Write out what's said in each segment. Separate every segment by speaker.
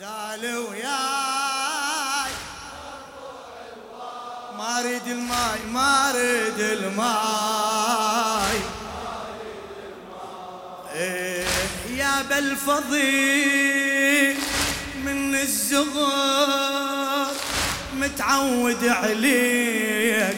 Speaker 1: زال وياي. ما أريد الماي ما أريد الماي إيه يا بالفضيل من الزغر متعود عليك.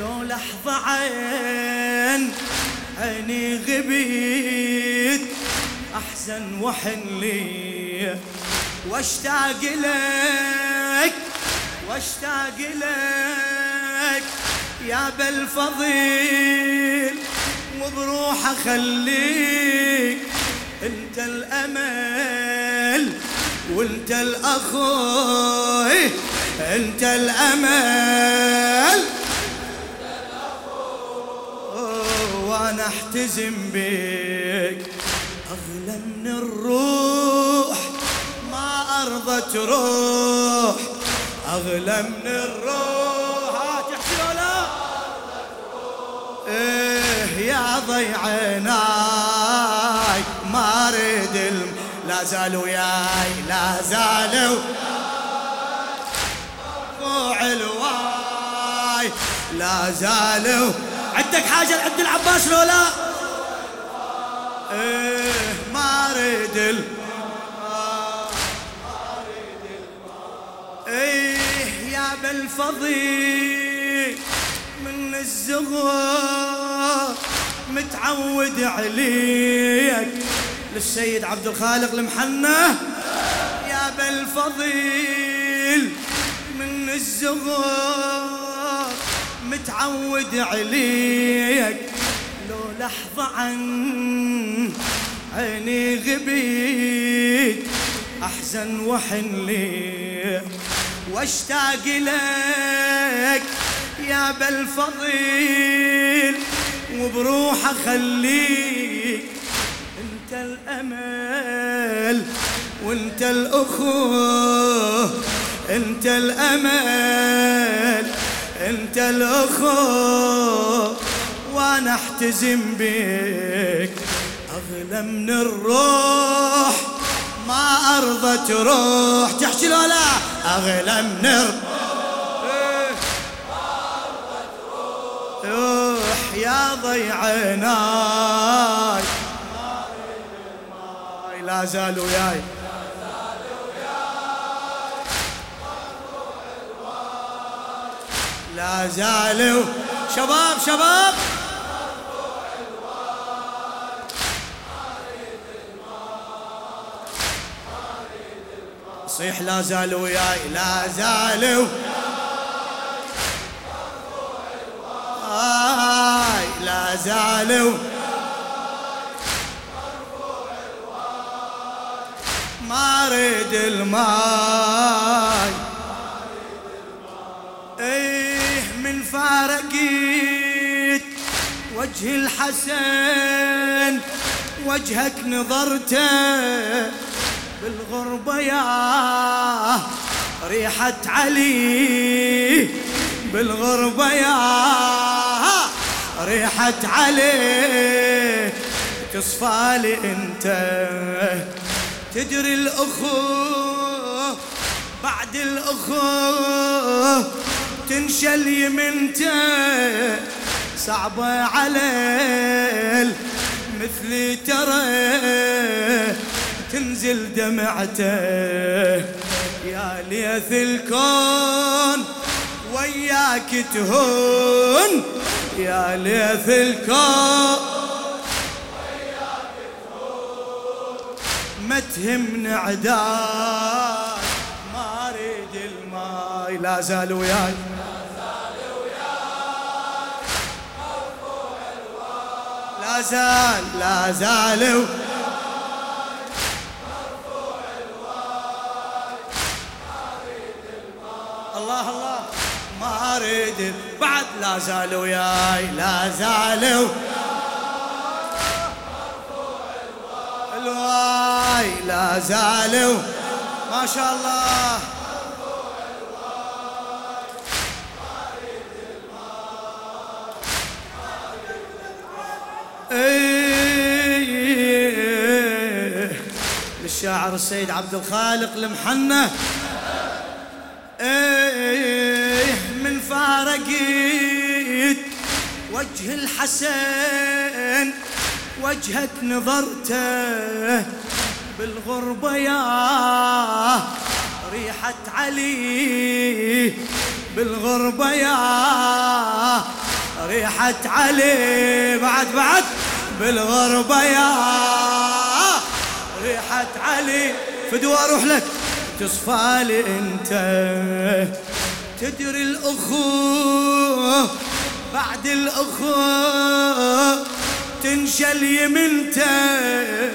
Speaker 1: لو لحظة عين عيني غبيت أحزن وحن لي. واشتاق لك واشتاق لك يا بالفضيل وبروح أخليك أنت الأمل وأنت الأخوي أنت الأمل. وأنا أحتزم بك أغلى من الروح. ما ارضى تروح أغلى من الروح. ها تحكي ولا إيه يا ضيعيناي ما أريد الم... لا زالوا وياي لا زالوا الواي لا زالوا عندك حاجة لعبد العباس لو لا إيه ما أريد ال... يا بالفضيل من الزغر متعود عليك. للسيد عبد الخالق المحنة. يا بالفضيل من الزغر متعود عليك. لو لحظة عن عيني غبيت أحزن وحن لي. واشتاق لك يا بالفضيل وبروح اخليك انت الامل وانت الاخوة انت الامل انت الاخوة وأنا احتزم بك اغلى من الروح ما ارضى تروح تحكي لا لا أغلى من الروح. روح يا ضيعيناي لا زال وياي لا زالوا. شباب شباب. صيح لا زالوا وياي لا زالوا آي لا زالوا ما اريد الماي. إيه من فارقيت وجه الحسن وجهك نظرته. بالغربة يا ريحة علي. بالغربة يا ريحة علي. تصفى انت. تدري الاخوه بعد الاخوه تنشل يمنته صعبة على مثلي ترى. تنزل دمعته يا ليث الكون وياك تهون يا ليث الكون. ما تهمني عداك ما اريد الماي لا زال وياي. لا زال لا زال الله بعد لا زال وياي لا زالوا. الواي لا زالوا. ما شاء الله. إيه الشاعر السيد عبد الخالق المحنة. إيه. وجه الحسن وجهك نظرته بالغربة يا ريحة علي بالغربة يا ريحة علي. بعد بعد. بالغربة يا ريحة علي. فدوى أروح لك. تصفى لي أنت. تدري الأخوة بعد الأخوة تنشل يمنته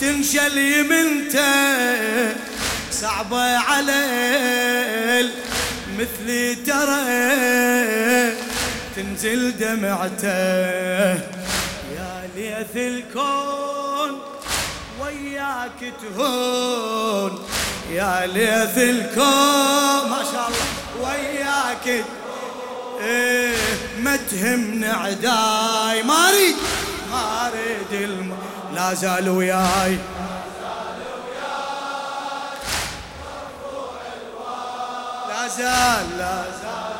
Speaker 1: تنشل يمنته صعبة على مثلي ترى تنزل دمعته. يا ليث الكون وياك تهون. يا ليث الكون ما شاء الله وياك. إيه. ما تهمني عداي ما أريد ما أريد الم... لا زال وياي. لا زال لا زال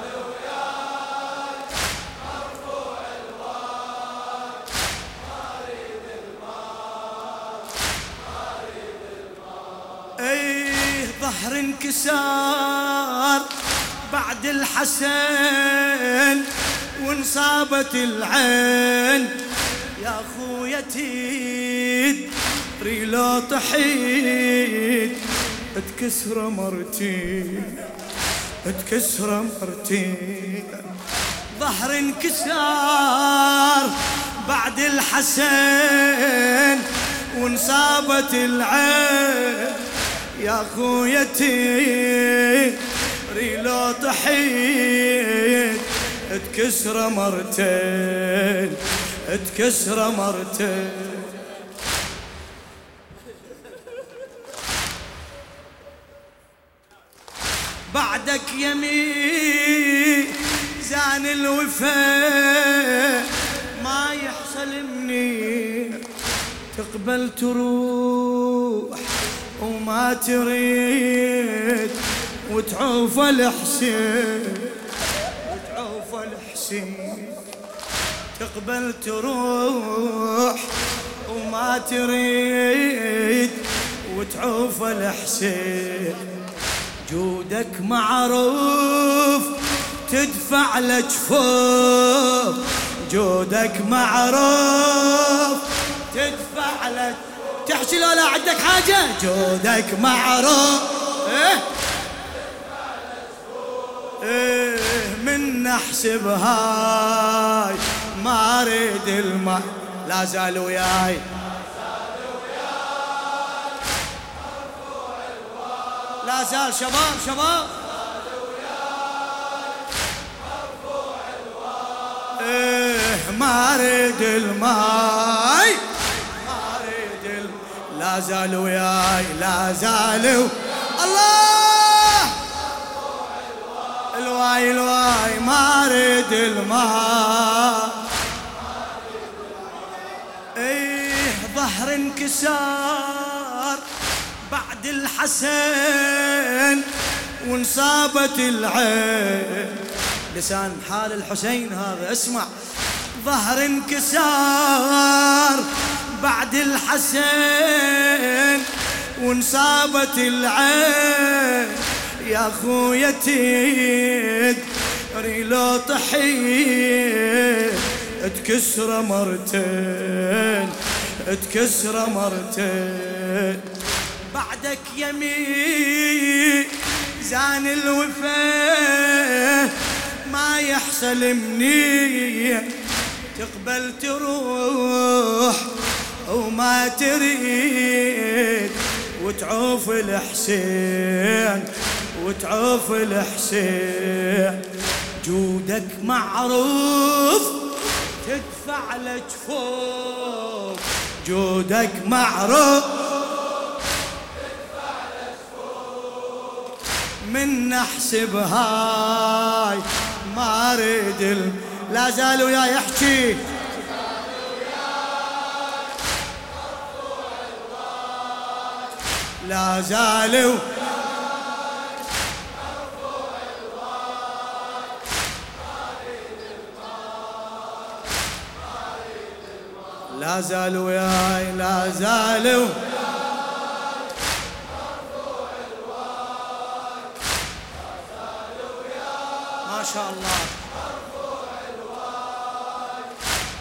Speaker 1: ظهر انكسار بعد الحسن. وانصابت العين. يا خويا تيد ريلو طحيد تكسر مرتي تكسر مرتي. ظهر انكسار بعد الحسن وانصابت العين. يا خويتي ريلو طحيت تكسر مرتين تكسر مرتين. بعدك يمين زان الوفاء ما يحصل مني تقبل تروح وما تريد وتعوف الحسين. الحسين تقبل تروح وما تريد وتعوف الحسين. جودك معروف تدفع لجفوف جودك معروف تدفع لك. تحكي لو لا عندك حاجة؟ جودك معروف. إيه؟ إيه؟ من هاي. ما أريد الماء لا زال وياي. لا زال شباب شباب. إيه ما أريد الماي ما أريد. لا زال وياي لا زال الله! الواي الواي ما اريد الماء إيه ظهر انكسار بعد الحسن وانصابت العين. لسان حال الحسين هذا اسمع. ظهر انكسار بعد الحسن وانصابت العين. يا خويتي ريلو طحيت تكسر مرتين تكسر مرتين. بعدك يمين زان الوفا ما يحصل مني تقبل تروح وما تريد وتعوف الحسين. وتعوف الحسين. جودك معروف تدفع لجفوف جودك معروف من نحسب هاي ما أريد لا زال ويا يحكي. لا زالوا لا زالوا وياي لا زالوا. ما شاء الله.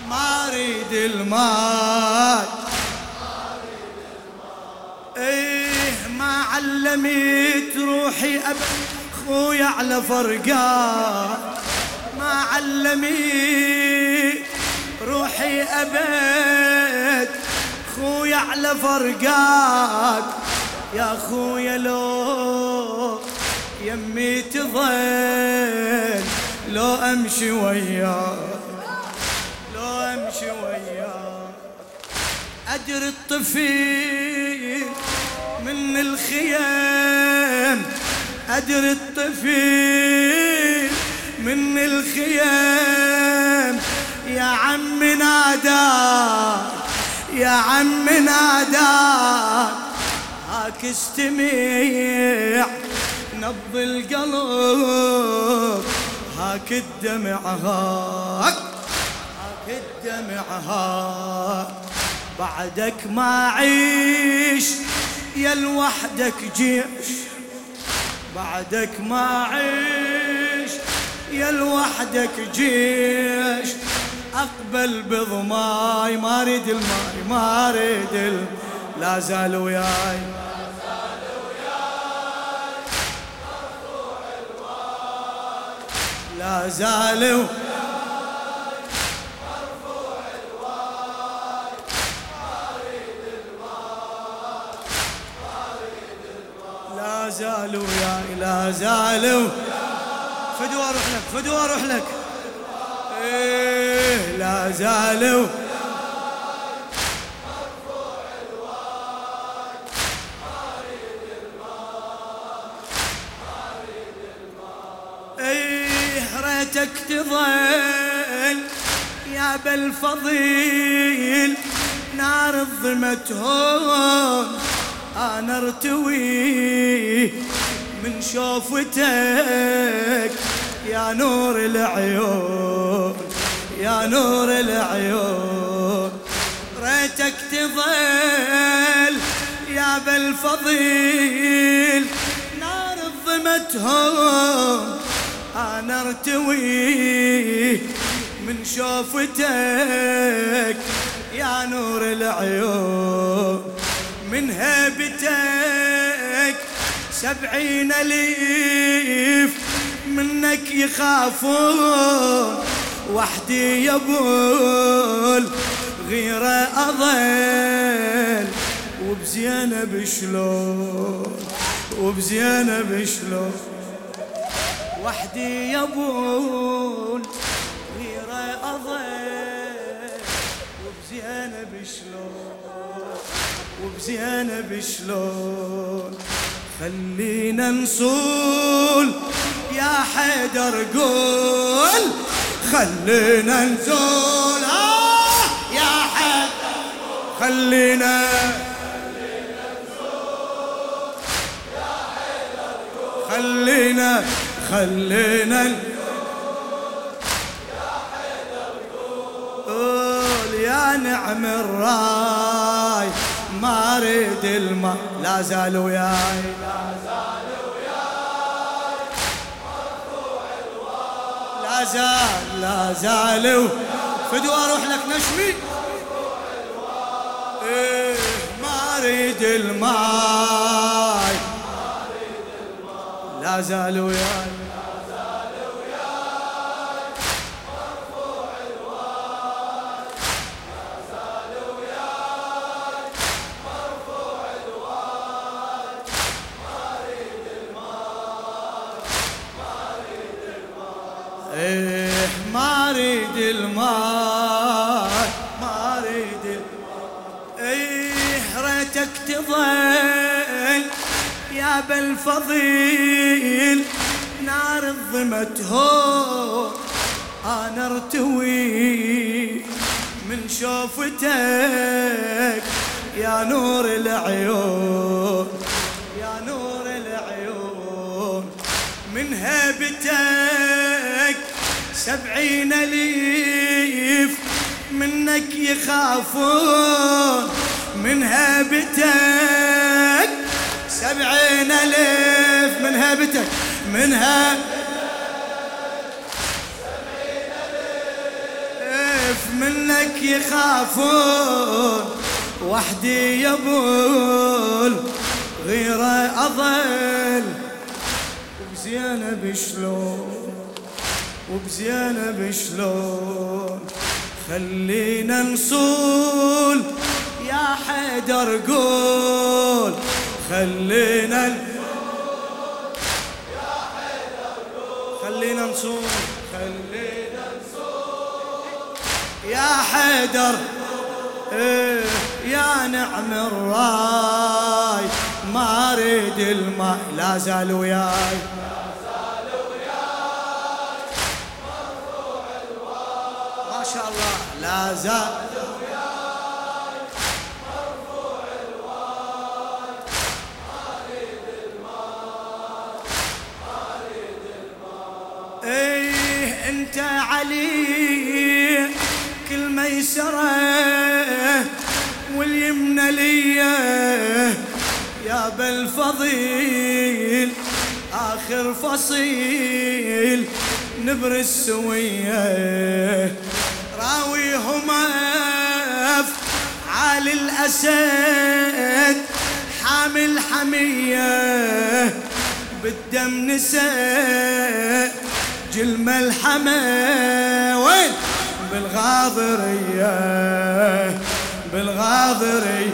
Speaker 1: ما أريد الماء إيه ما علمت روحي ابد خويا على فرقات. ما علمت روحي ابد خويا على فرقات يا خويا لو يمي تظل لو أمشي وياك لو أمشي وياك. ادري الطفيل من الخيام ادري الطفيل من الخيام. يا عم ناداك يا عم ناداك هاك استمع نبض القلب. هاك الدمع هاك هاك الدمع هاك. بعدك ما عيش يا لوحدك جيش. بعدك ما عيش يا لوحدك جيش. أقبل بضماي ما اريد الماي ما اريد الم... لا زال وياي. لا زالوا لا زالوا يا لا زالوا فدوا أروح لك فدوا أروح لك. إيه. زالوا. ريتك تظل يا بالفضيل نار الظمت هون أنا ارتوي من شوفتك يا نور العيون. يا نور العيون. ريتك تظل يا بالفضيل. نار الظمت هون أنا أرتوي من شوفتك يا نور العيون. من هيبتك سبعين أليف منك يخافون. وحدي يبول غيره اظل وبزينب شلون؟ وبزينب شلون؟ وحدي يبول غيره اظل وبزينب شلون؟ وبزينب شلون؟ خلينا نصول يا حيدر قول. خلينا نزول. آه يا حيدر خلينا خلينا خلينا قول يا نعم الراي ما أريد الماء لا زال وياي. زال لا زال فدوا أروح لك نشمي؟ إيه ما أريد الماي. لا زال وياي الفضل يا بالفضيل نار الظمت هو أنا ارتوي من شوفتك يا نور العيون يا نور العيون من هيبتك سبعين أليف منك يخافون. من هيبتك سبعين ألف من هيبتك من هيبتك منك يخافون. وحدي يبول غيره أظل وبزينب شلون؟ وبزينب شلون؟ خلينا نصول. يا حيدر قول خلينا خلينا نصول خلينا نصول يا حيدر إيه يا نعم الراي ما أريد الماء لا زال وياي. ما شاء الله لا زال أنت علي كل ميسره واليمنى ليه يا بالفضيل آخر فصيل نبر السوية. راويهم عالي الأسد حامل حمية بالدم نسى جل ملحمة. وين؟ بالغاضرية بالغاضرية.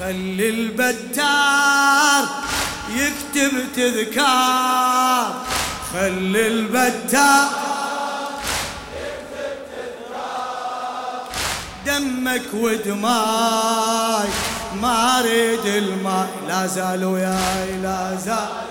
Speaker 1: خلي البتار يكتب تذكار. خلي البتار يكتب تذكار دمك ودماي. ما اريد الماء لا زال وياي لا زال.